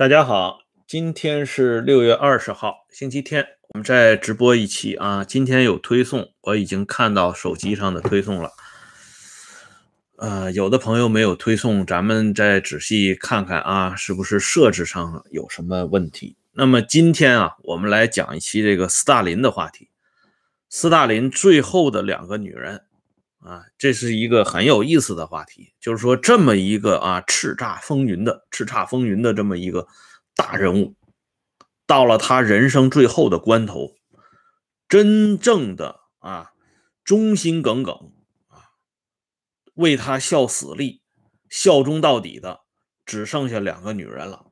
大家好，今天是六月二十号，星期天，我们再直播一期啊。今天有推送，我已经看到手机上的推送了。呃，有的朋友没有推送，咱们再仔细看看啊，是不是设置上有什么问题？那么今天啊，我们来讲一期这个斯大林的话题。斯大林最后的两个女人啊，这是一个很有意思的话题。就是说，这么一个啊叱咤风云的叱咤风云的这么一个大人物，到了他人生最后的关头，真正的啊忠心耿耿啊为他效死力、效忠到底的，只剩下两个女人了。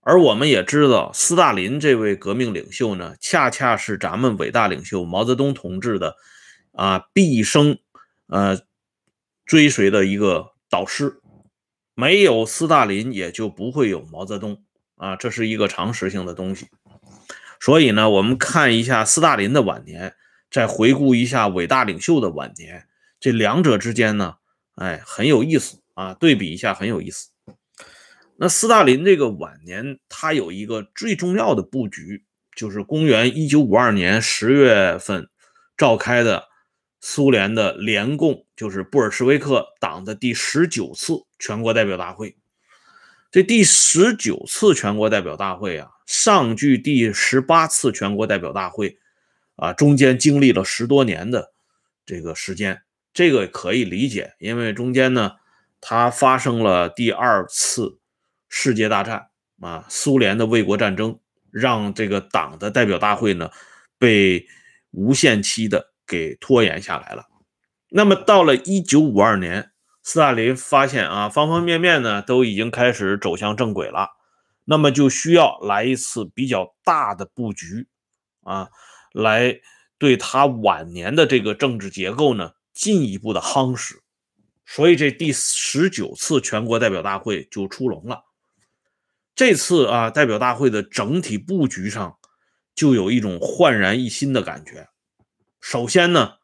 而我们也知道，斯大林这位革命领袖呢，恰恰是咱们伟大领袖毛泽东同志的啊毕生呃追随的一个导师。没有斯大林，也就不会有毛泽东啊，这是一个常识性的东西。所以呢，我们看一下斯大林的晚年，再回顾一下伟大领袖的晚年，这两者之间呢，哎，很有意思啊，对比一下很有意思。那斯大林这个晚年，他有一个最重要的布局，就是公元一九五二年十月份召开的苏联的联共，就是布尔什维克党的第十九次全国代表大会。这第十九次全国代表大会啊，上距第十八次全国代表大会啊，中间经历了十多年的这个时间，这个可以理解，因为中间呢，它发生了第二次。世界大战啊，苏联的卫国战争让这个党的代表大会呢被无限期的给拖延下来了。那么到了一九五二年，斯大林发现啊，方方面面呢都已经开始走向正轨了，那么就需要来一次比较大的布局啊，来对他晚年的这个政治结构呢进一步的夯实。所以这第十九次全国代表大会就出笼了。这次啊，代表大会的整体布局上就有一种焕然一新的感觉。首先呢，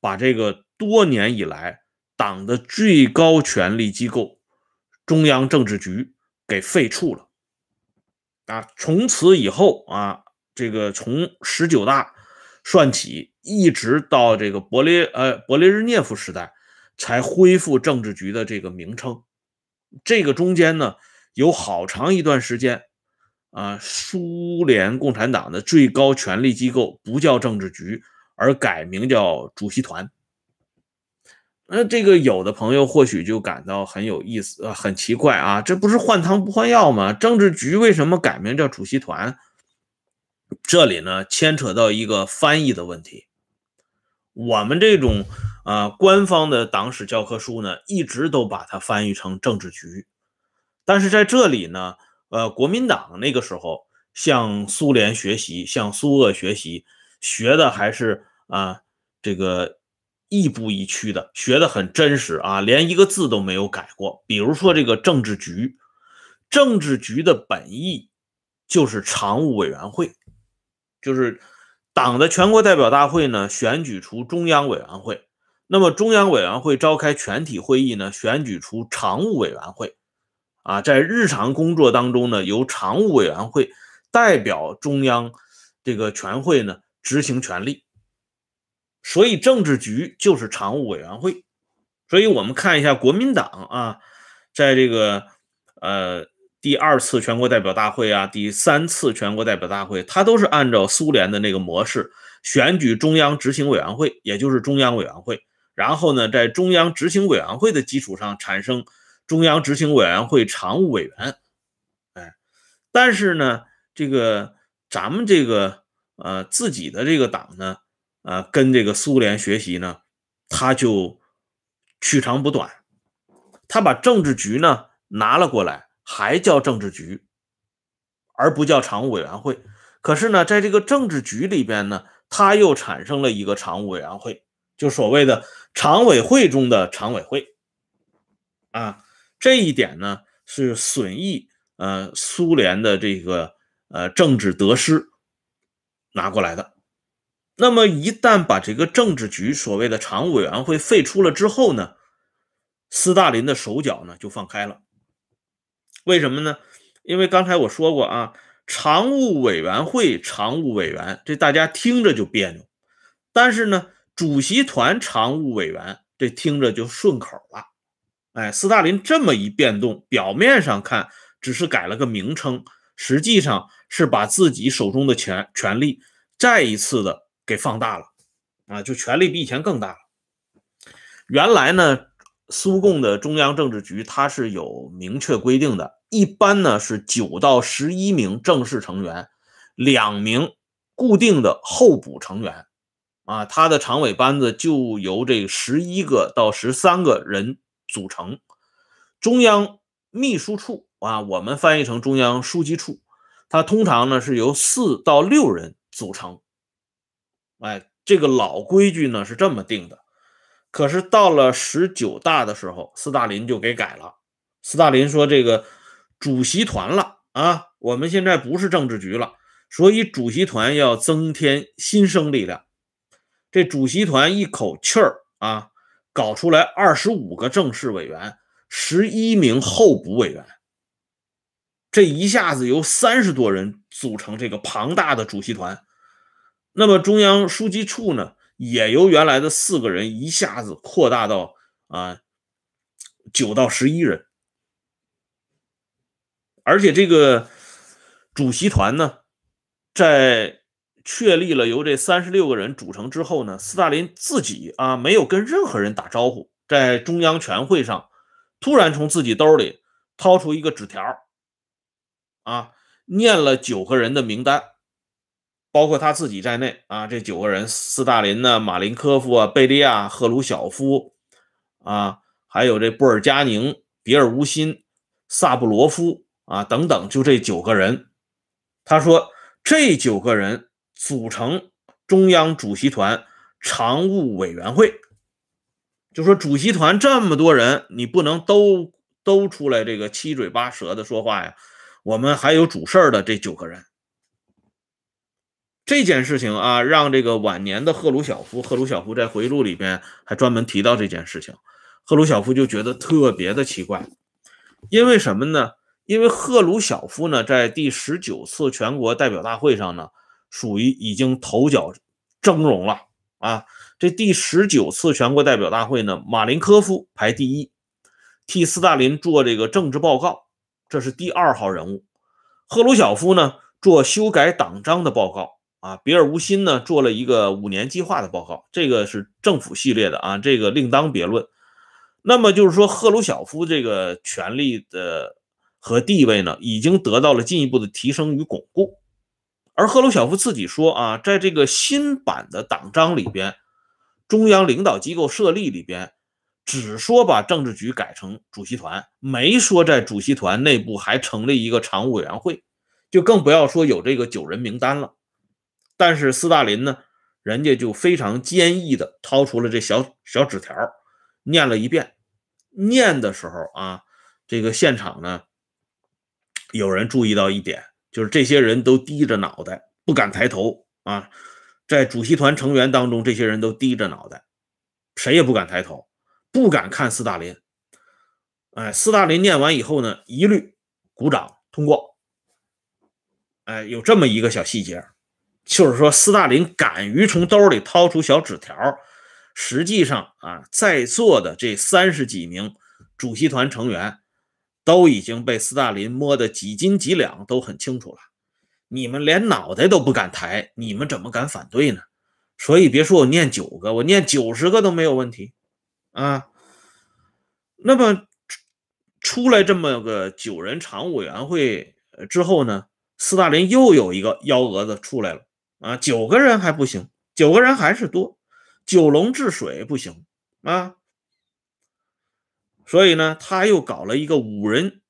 把这个多年以来党的最高权力机构中央政治局给废黜了啊！从此以后啊，这个从十九大算起，一直到这个勃列呃勃列日涅夫时代，才恢复政治局的这个名称。这个中间呢。有好长一段时间，啊，苏联共产党的最高权力机构不叫政治局，而改名叫主席团。那这个有的朋友或许就感到很有意思，呃，很奇怪啊，这不是换汤不换药吗？政治局为什么改名叫主席团？这里呢，牵扯到一个翻译的问题。我们这种啊，官方的党史教科书呢，一直都把它翻译成政治局。但是在这里呢，呃，国民党那个时候向苏联学习，向苏俄学习，学的还是啊这个亦步亦趋的，学的很真实啊，连一个字都没有改过。比如说这个政治局，政治局的本意就是常务委员会，就是党的全国代表大会呢选举出中央委员会，那么中央委员会召开全体会议呢选举出常务委员会。啊，在日常工作当中呢，由常务委员会代表中央这个全会呢执行权力，所以政治局就是常务委员会。所以我们看一下国民党啊，在这个呃第二次全国代表大会啊，第三次全国代表大会，它都是按照苏联的那个模式选举中央执行委员会，也就是中央委员会，然后呢，在中央执行委员会的基础上产生。中央执行委员会常务委员，哎，但是呢，这个咱们这个呃自己的这个党呢，呃，跟这个苏联学习呢，他就取长补短，他把政治局呢拿了过来，还叫政治局，而不叫常务委员会。可是呢，在这个政治局里边呢，他又产生了一个常务委员会，就所谓的常委会中的常委会，啊。这一点呢是损益呃苏联的这个呃政治得失拿过来的。那么一旦把这个政治局所谓的常务委员会废除了之后呢，斯大林的手脚呢就放开了。为什么呢？因为刚才我说过啊，常务委员会常务委员，这大家听着就别扭。但是呢，主席团常务委员，这听着就顺口了。哎，斯大林这么一变动，表面上看只是改了个名称，实际上是把自己手中的权权力再一次的给放大了。啊，就权力比以前更大了。原来呢，苏共的中央政治局它是有明确规定的。一般呢是九到十一名正式成员，两名固定的候补成员，啊，他的常委班子就由这十一个到十三个人组成。中央秘书处啊，我们翻译成中央书记处，它通常呢是由四到六人组成。哎，这个老规矩呢是这么定的。可是到了十九大的时候，斯大林就给改了。斯大林说这个。主席团了啊！我们现在不是政治局了，所以主席团要增添新生力量。这主席团一口气儿啊，搞出来二十五个正式委员，十一名候补委员。这一下子由三十多人组成这个庞大的主席团。那么中央书记处呢，也由原来的四个人一下子扩大到啊九到十一人。而且这个主席团呢，在确立了由这三十六个人组成之后呢，斯大林自己啊没有跟任何人打招呼，在中央全会上突然从自己兜里掏出一个纸条，啊，念了九个人的名单，包括他自己在内啊，这九个人，斯大林呢，马林科夫啊，贝利亚、赫鲁晓夫啊，还有这布尔加宁、比尔乌辛、萨布罗夫。啊，等等，就这九个人，他说这九个人组成中央主席团常务委员会，就说主席团这么多人，你不能都都出来这个七嘴八舌的说话呀。我们还有主事儿的这九个人，这件事情啊，让这个晚年的赫鲁晓夫，赫鲁晓夫在回忆录里边还专门提到这件事情，赫鲁晓夫就觉得特别的奇怪，因为什么呢？因为赫鲁晓夫呢，在第十九次全国代表大会上呢，属于已经头角峥嵘了啊。这第十九次全国代表大会呢，马林科夫排第一，替斯大林做这个政治报告，这是第二号人物。赫鲁晓夫呢，做修改党章的报告啊。比尔乌辛呢，做了一个五年计划的报告，这个是政府系列的啊，这个另当别论。那么就是说，赫鲁晓夫这个权力的。和地位呢，已经得到了进一步的提升与巩固。而赫鲁晓夫自己说啊，在这个新版的党章里边，中央领导机构设立里边，只说把政治局改成主席团，没说在主席团内部还成立一个常务委员会，就更不要说有这个九人名单了。但是斯大林呢，人家就非常坚毅的掏出了这小小纸条，念了一遍。念的时候啊，这个现场呢。有人注意到一点，就是这些人都低着脑袋，不敢抬头啊。在主席团成员当中，这些人都低着脑袋，谁也不敢抬头，不敢看斯大林。哎，斯大林念完以后呢，一律鼓掌通过。哎，有这么一个小细节，就是说斯大林敢于从兜里掏出小纸条，实际上啊，在座的这三十几名主席团成员。都已经被斯大林摸得几斤几两，都很清楚了。你们连脑袋都不敢抬，你们怎么敢反对呢？所以别说我念九个，我念九十个都没有问题啊。那么出来这么个九人常务委员会之后呢，斯大林又有一个幺蛾子出来了啊，九个人还不行，九个人还是多，九龙治水不行啊。所以呢，他又搞了一个五人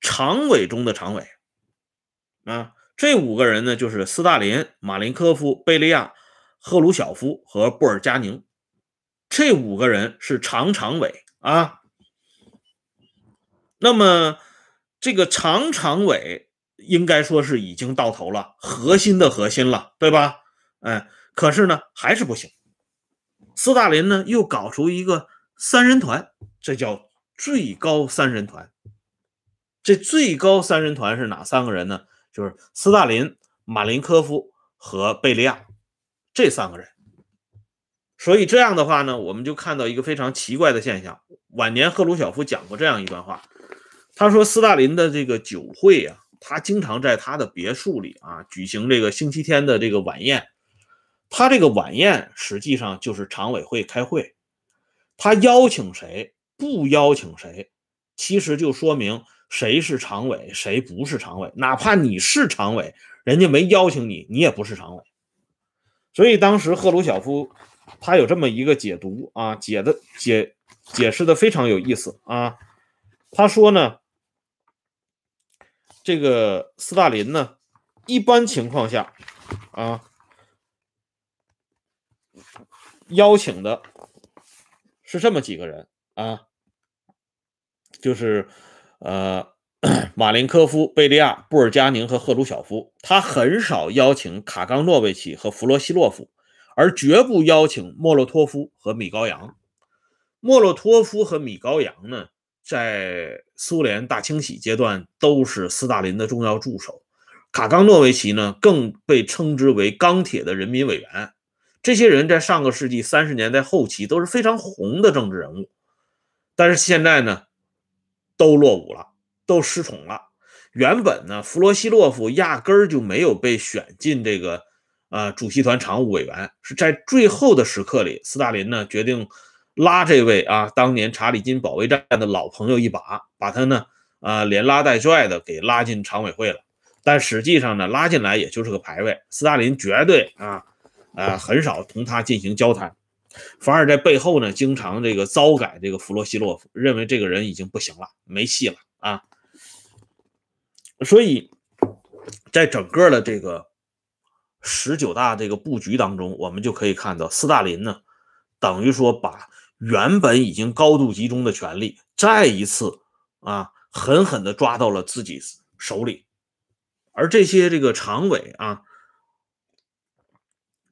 常委中的常委，啊，这五个人呢，就是斯大林、马林科夫、贝利亚、赫鲁晓夫和布尔加宁，这五个人是常常委啊。那么这个常常委应该说是已经到头了，核心的核心了，对吧？哎，可是呢，还是不行。斯大林呢，又搞出一个三人团。这叫最高三人团，这最高三人团是哪三个人呢？就是斯大林、马林科夫和贝利亚这三个人。所以这样的话呢，我们就看到一个非常奇怪的现象。晚年赫鲁晓夫讲过这样一段话，他说斯大林的这个酒会啊，他经常在他的别墅里啊举行这个星期天的这个晚宴。他这个晚宴实际上就是常委会开会，他邀请谁不邀请谁，其实就说明谁是常委，谁不是常委。哪怕你是常委，人家没邀请你，你也不是常委。所以当时赫鲁晓夫。他有这么一个解读啊，解的解解释的非常有意思啊。他说呢，这个斯大林呢，一般情况下啊，邀请的是这么几个人啊，就是呃，马林科夫、贝利亚、布尔加宁和赫鲁晓夫。他很少邀请卡冈诺维奇和弗罗西洛夫。而绝不邀请莫洛托夫和米高扬。莫洛托夫和米高扬呢，在苏联大清洗阶段都是斯大林的重要助手。卡冈诺维奇呢，更被称之为“钢铁的人民委员”。这些人在上个世纪三十年代后期都是非常红的政治人物，但是现在呢，都落伍了，都失宠了。原本呢，弗罗西洛夫压根儿就没有被选进这个。啊，主席团常务委员是在最后的时刻里，斯大林呢决定拉这位啊当年查理金保卫战的老朋友一把，把他呢啊连拉带拽的给拉进常委会了。但实际上呢，拉进来也就是个排位，斯大林绝对啊啊很少同他进行交谈，反而在背后呢经常这个糟改这个弗洛西洛夫，认为这个人已经不行了，没戏了啊。所以在整个的这个。十九大这个布局当中，我们就可以看到，斯大林呢，等于说把原本已经高度集中的权力，再一次啊，狠狠地抓到了自己手里。而这些这个常委啊，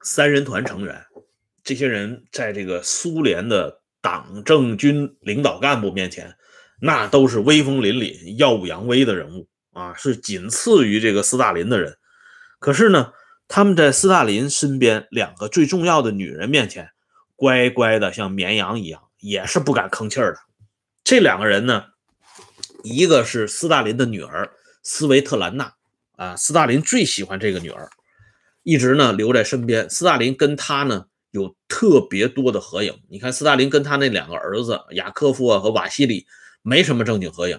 三人团成员，这些人在这个苏联的党政军领导干部面前，那都是威风凛凛、耀武扬威的人物啊，是仅次于这个斯大林的人。可是呢？他们在斯大林身边两个最重要的女人面前，乖乖的像绵羊一样，也是不敢吭气儿的。这两个人呢，一个是斯大林的女儿斯维特兰娜啊，斯大林最喜欢这个女儿，一直呢留在身边。斯大林跟她呢有特别多的合影。你看，斯大林跟他那两个儿子雅科夫啊和瓦西里没什么正经合影。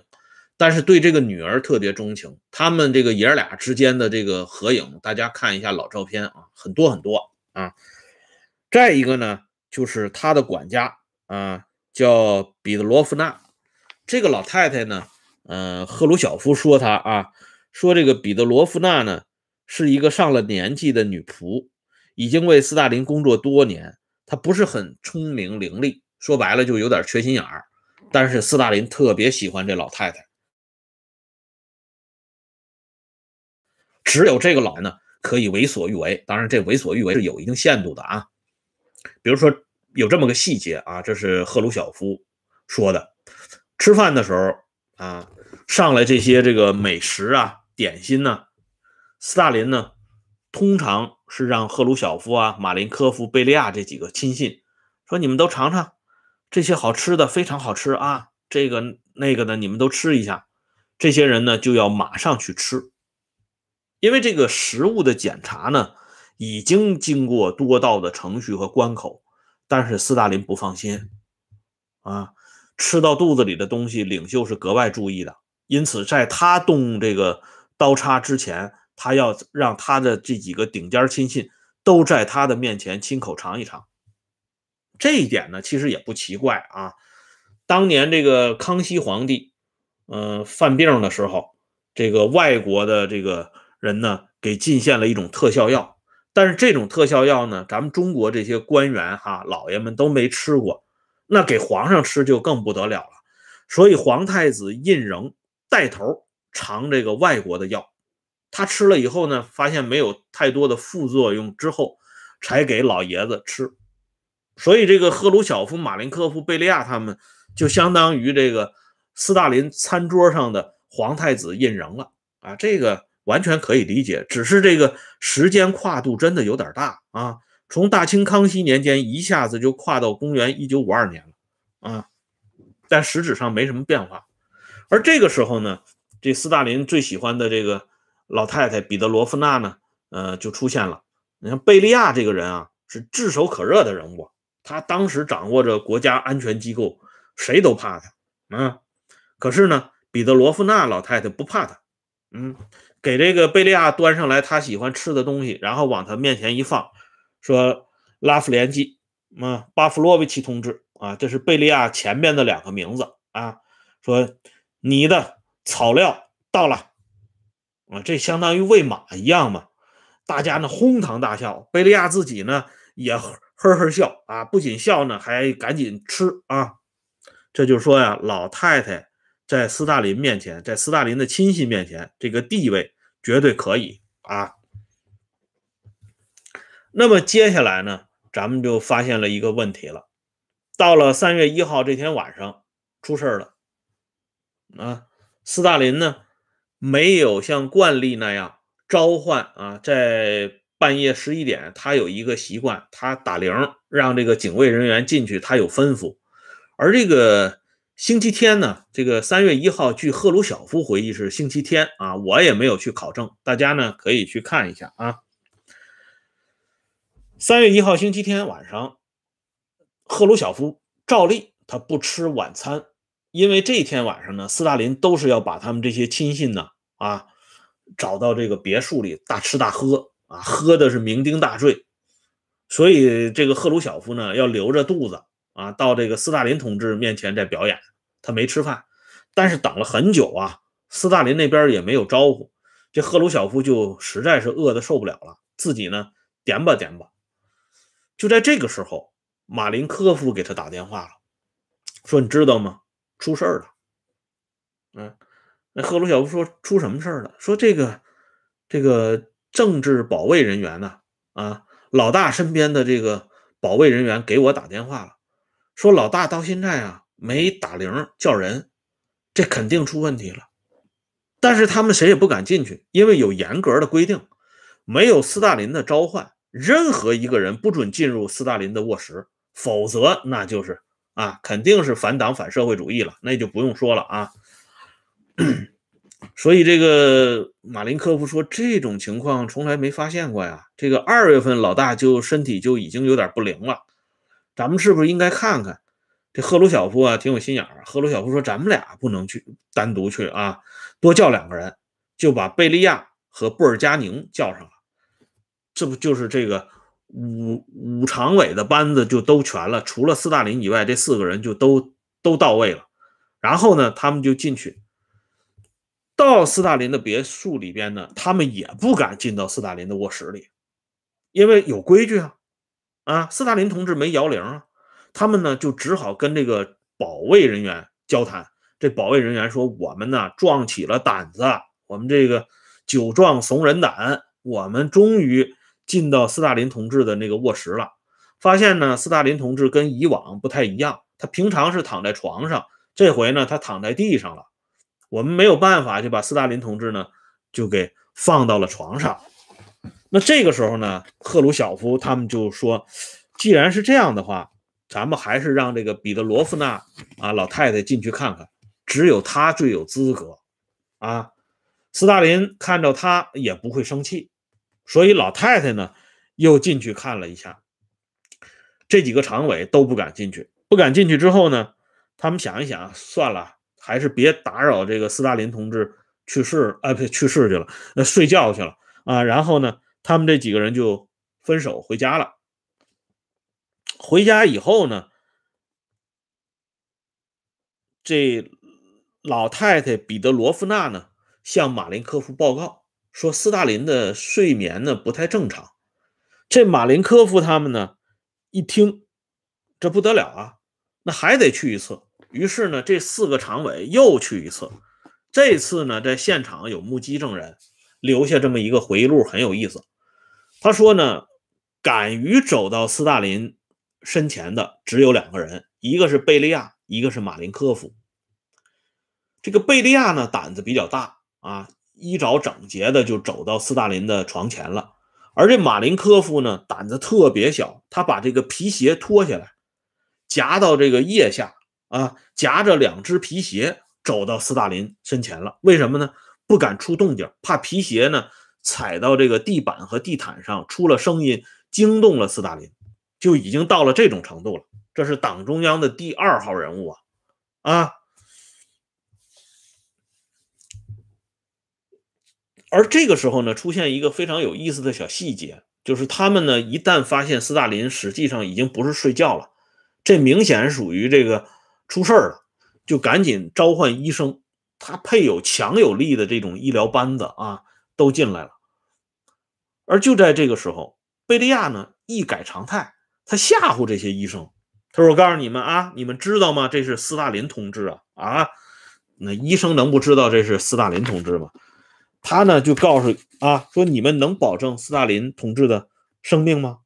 但是对这个女儿特别钟情，他们这个爷俩之间的这个合影，大家看一下老照片啊，很多很多啊。再一个呢，就是他的管家啊，叫彼得罗夫娜。这个老太太呢，嗯，赫鲁晓夫说她啊，说这个彼得罗夫娜呢，是一个上了年纪的女仆，已经为斯大林工作多年。她不是很聪明伶俐，说白了就有点缺心眼儿。但是斯大林特别喜欢这老太太。只有这个老呢可以为所欲为，当然这为所欲为是有一定限度的啊。比如说有这么个细节啊，这是赫鲁晓夫说的：吃饭的时候啊，上来这些这个美食啊、点心呢，斯大林呢通常是让赫鲁晓夫啊、马林科夫、贝利亚这几个亲信说：“你们都尝尝这些好吃的，非常好吃啊，这个那个的你们都吃一下。”这些人呢就要马上去吃。因为这个食物的检查呢，已经经过多道的程序和关口，但是斯大林不放心啊，吃到肚子里的东西，领袖是格外注意的。因此，在他动这个刀叉之前，他要让他的这几个顶尖亲信都在他的面前亲口尝一尝。这一点呢，其实也不奇怪啊。当年这个康熙皇帝，嗯，犯病的时候，这个外国的这个。人呢给进献了一种特效药，但是这种特效药呢，咱们中国这些官员哈老爷们都没吃过，那给皇上吃就更不得了了。所以皇太子胤禛带头尝这个外国的药，他吃了以后呢，发现没有太多的副作用，之后才给老爷子吃。所以这个赫鲁晓夫、马林科夫、贝利亚他们就相当于这个斯大林餐桌上的皇太子胤禛了啊，这个完全可以理解，只是这个时间跨度真的有点大啊，从大清康熙年间一下子就跨到公元一九五二年了啊，但实质上没什么变化。而这个时候呢，这斯大林最喜欢的这个老太太彼得罗夫娜呢，呃，就出现了。你看贝利亚这个人啊，是炙手可热的人物，他当时掌握着国家安全机构，谁都怕他啊。可是呢，彼得罗夫娜老太太不怕他，嗯，给这个贝利亚端上来他喜欢吃的东西，然后往他面前一放，说：“拉夫连基，啊，巴夫洛维奇同志啊，这是贝利亚前面的两个名字啊，说。”你的草料到了啊，这相当于喂马一样嘛。大家呢哄堂大笑，贝利亚自己呢也呵呵笑啊，不仅笑呢，还赶紧吃啊。这就说呀，老太太在斯大林面前，在斯大林的亲信面前，这个地位绝对可以啊。那么接下来呢，咱们就发现了一个问题了。到了三月一号这天晚上，出事了。啊，斯大林呢没有像惯例那样召唤啊，在半夜十一点，他有一个习惯，他打铃让这个警卫人员进去，他有吩咐。而这个星期天呢，这个三月一号，据赫鲁晓夫回忆是星期天啊，我也没有去考证，大家呢可以去看一下啊。三月一号星期天晚上，赫鲁晓夫照例他不吃晚餐。因为这一天晚上呢，斯大林都是要把他们这些亲信呢啊找到这个别墅里大吃大喝啊，喝的是酩酊大醉，所以这个赫鲁晓夫呢要留着肚子啊，到这个斯大林同志面前再表演。他没吃饭，但是等了很久啊，斯大林那边也没有招呼，这赫鲁晓夫就实在是饿得受不了了，自己呢点吧点吧。就在这个时候，马林科夫给他打电话了，说你知道吗？出事儿了，嗯，那赫鲁晓夫说出什么事儿了？说这个这个政治保卫人员呢，啊，老大身边的这个保卫人员给我打电话了，说老大到现在啊没打铃叫人，这肯定出问题了。但是他们谁也不敢进去，因为有严格的规定，没有斯大林的召唤，任何一个人不准进入斯大林的卧室，否则那就是。啊，肯定是反党反社会主义了，那就不用说了啊。所以这个马林科夫说，这种情况从来没发现过呀。这个二月份老大就身体就已经有点不灵了，咱们是不是应该看看？这赫鲁晓夫啊，挺有心眼儿。赫鲁晓夫说，咱们俩不能去单独去啊，多叫两个人，就把贝利亚和布尔加宁叫上了。这不就是这个？五五常委的班子就都全了，除了斯大林以外，这四个人就都都到位了。然后呢，他们就进去到斯大林的别墅里边呢，他们也不敢进到斯大林的卧室里，因为有规矩啊。啊，斯大林同志没摇铃啊，他们呢就只好跟这个保卫人员交谈。这保卫人员说：“我们呢壮起了胆子，我们这个酒壮怂人胆，我们终于。”进到斯大林同志的那个卧室了，发现呢，斯大林同志跟以往不太一样，他平常是躺在床上，这回呢，他躺在地上了。我们没有办法就把斯大林同志呢就给放到了床上。那这个时候呢，赫鲁晓夫他们就说，既然是这样的话，咱们还是让这个彼得罗夫娜啊老太太进去看看，只有她最有资格啊。斯大林看到她也不会生气。所以老太太呢，又进去看了一下，这几个常委都不敢进去。不敢进去之后呢，他们想一想，算了，还是别打扰这个斯大林同志去世啊，不去世去了，那睡觉去了啊。然后呢，他们这几个人就分手回家了。回家以后呢，这老太太彼得罗夫娜呢，向马林科夫报告。说斯大林的睡眠呢不太正常，这马林科夫他们呢一听，这不得了啊，那还得去一次。于是呢，这四个常委又去一次。这次呢，在现场有目击证人留下这么一个回忆录，很有意思。他说呢，敢于走到斯大林身前的只有两个人，一个是贝利亚，一个是马林科夫。这个贝利亚呢胆子比较大啊，衣着整洁的就走到斯大林的床前了。而这马林科夫呢胆子特别小，他把这个皮鞋脱下来，夹到这个腋下啊，夹着两只皮鞋走到斯大林身前了。为什么呢？不敢出动静，怕皮鞋呢踩到这个地板和地毯上出了声音，惊动了斯大林，就已经到了这种程度了。这是党中央的第二号人物啊啊！而这个时候呢，出现一个非常有意思的小细节，就是他们呢一旦发现斯大林实际上已经不是睡觉了，这明显属于这个出事儿了，就赶紧召唤医生，他配有强有力的这种医疗班子啊，都进来了。而就在这个时候，贝利亚呢一改常态，他吓唬这些医生，他说：“我告诉你们啊，你们知道吗？这是斯大林同志啊啊！那医生能不知道这是斯大林同志吗？”他呢就告诉啊说你们能保证斯大林同志的生命吗？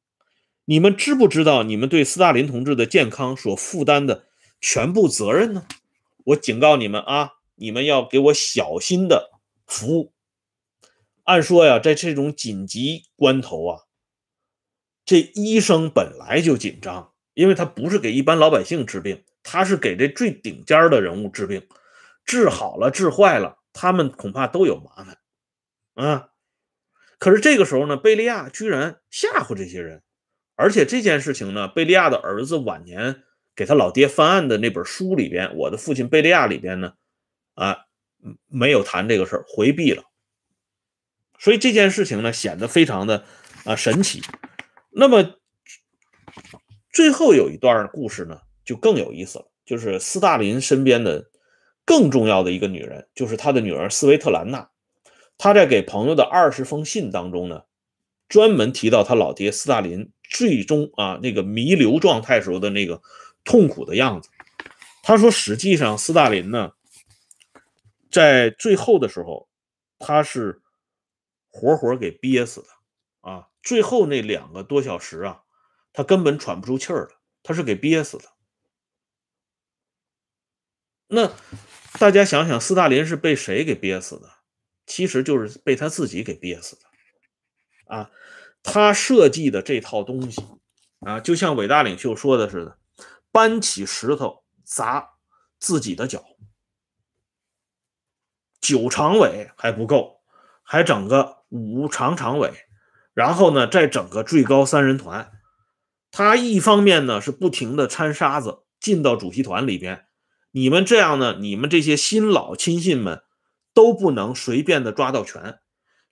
你们知不知道你们对斯大林同志的健康所负担的全部责任呢？我警告你们啊，你们要给我小心的服务。按说呀，在这种紧急关头啊，这医生本来就紧张，因为他不是给一般老百姓治病，他是给这最顶尖的人物治病，治好了治坏了，他们恐怕都有麻烦。啊！可是这个时候呢，贝利亚居然吓唬这些人，而且这件事情呢，贝利亚的儿子晚年给他老爹翻案的那本书里边，《我的父亲贝利亚》里边呢，啊，没有谈这个事儿，回避了。所以这件事情呢，显得非常的啊神奇。那么最后有一段故事呢，就更有意思了，就是斯大林身边的更重要的一个女人，就是他的女儿斯维特兰娜。他在给朋友的二十封信当中呢，专门提到他老爹斯大林最终啊那个弥留状态时候的那个痛苦的样子。他说，实际上斯大林呢，在最后的时候，他是活活给憋死的！最后那两个多小时啊，他根本喘不出气儿了，他是给憋死的。那大家想想，斯大林是被谁给憋死的？其实就是被他自己给憋死的，啊，他设计的这套东西，啊，就像伟大领袖说的似的，搬起石头砸自己的脚，九常委还不够，还整个五常常委，然后呢，再整个最高三人团，他一方面呢是不停的掺沙子进到主席团里边，你们这样呢，你们这些新老亲信们。都不能随便的抓到权。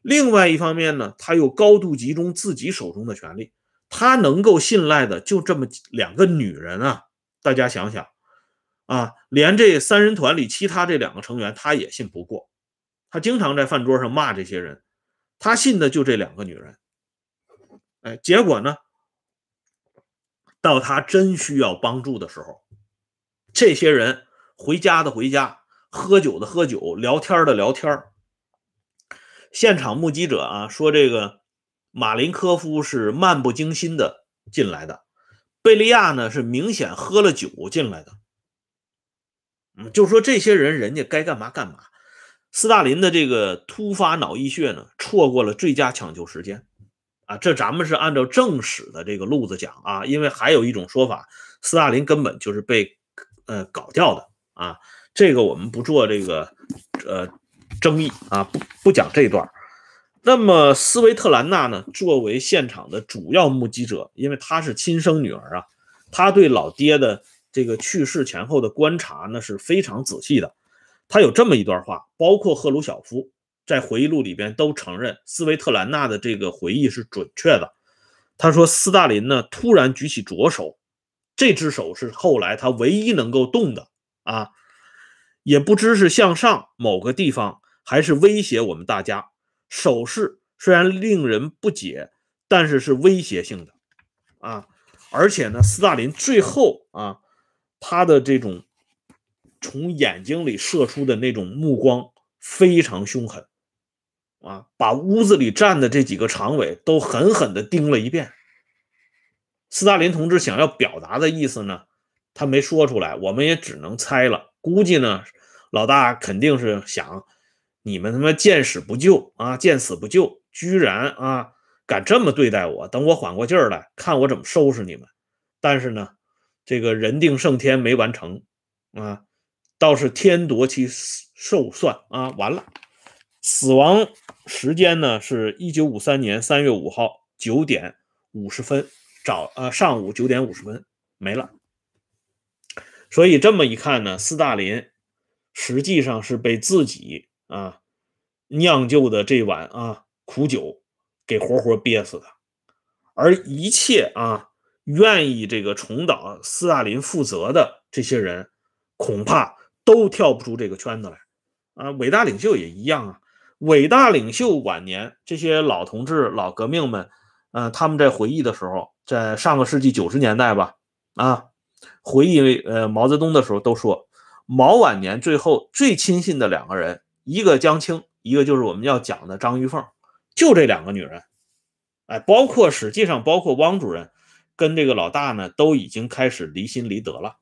另外一方面呢，他又高度集中自己手中的权力，他能够信赖的就这么两个女人啊。大家想想啊，连这三人团里其他这两个成员他也信不过，他经常在饭桌上骂这些人，他信的就这两个女人。哎，结果呢，到他真需要帮助的时候，这些人回家的回家。喝酒的喝酒，聊天的聊天现场目击者啊说，这个马林科夫是漫不经心的进来的，贝利亚呢是明显喝了酒进来的。嗯，就说这些人，人家该干嘛干嘛。斯大林的这个突发脑溢血呢，错过了最佳抢救时间啊。这咱们是按照正史的这个路子讲啊，因为还有一种说法，斯大林根本就是被呃搞掉的啊。这个我们不做这个呃争议啊，不不讲这段。那么斯维特兰娜呢，作为现场的主要目击者，因为她是亲生女儿啊，她对老爹的这个去世前后的观察呢是非常仔细的。她有这么一段话，包括赫鲁晓夫在回忆录里边都承认斯维特兰娜的这个回忆是准确的。他说，斯大林呢突然举起左手，这只手是后来他唯一能够动的啊。也不知是向上某个地方，还是威胁我们大家。手势虽然令人不解，但是是威胁性的啊！而且呢，斯大林最后啊，他的这种从眼睛里射出的那种目光非常凶狠啊，把屋子里站的这几个常委都狠狠地盯了一遍。斯大林同志想要表达的意思呢，他没说出来，我们也只能猜了。估计呢，老大肯定是想，你们他妈见死不救啊，见死不救，居然啊敢这么对待我，等我缓过劲儿来看我怎么收拾你们。但是呢，这个人定胜天没完成啊，倒是天夺其寿算啊，完了，死亡时间呢是一九五三年三月五号九点五十分，早呃上午九点五十分没了。所以这么一看呢，斯大林实际上是被自己啊酿就的这碗啊苦酒给活活憋死的，而一切啊愿意这个重蹈斯大林负责的这些人，恐怕都跳不出这个圈子来啊。伟大领袖也一样啊，伟大领袖晚年这些老同志、老革命们，嗯，他们在回忆的时候，在上个世纪九十年代吧，啊。回忆呃毛泽东的时候都说，毛晚年最后最亲信的两个人，一个江青，一个就是我们要讲的张玉凤，就这两个女人，哎，包括实际上包括汪主任跟这个老大呢，都已经开始离心离德了。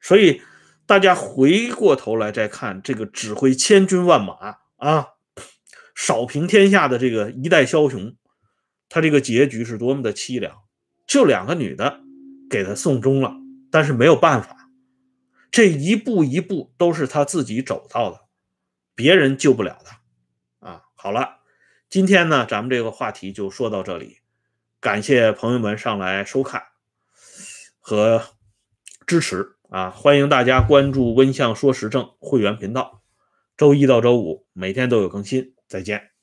所以大家回过头来再看这个指挥千军万马啊，扫平天下的这个一代枭雄，他这个结局是多么的凄凉，就两个女的。给他送终了，但是没有办法，这一步一步都是他自己走到的，别人救不了的啊。好了，今天呢，咱们这个话题就说到这里，感谢朋友们上来收看和支持啊，欢迎大家关注温相说时政会员频道，周一到周五每天都有更新，再见。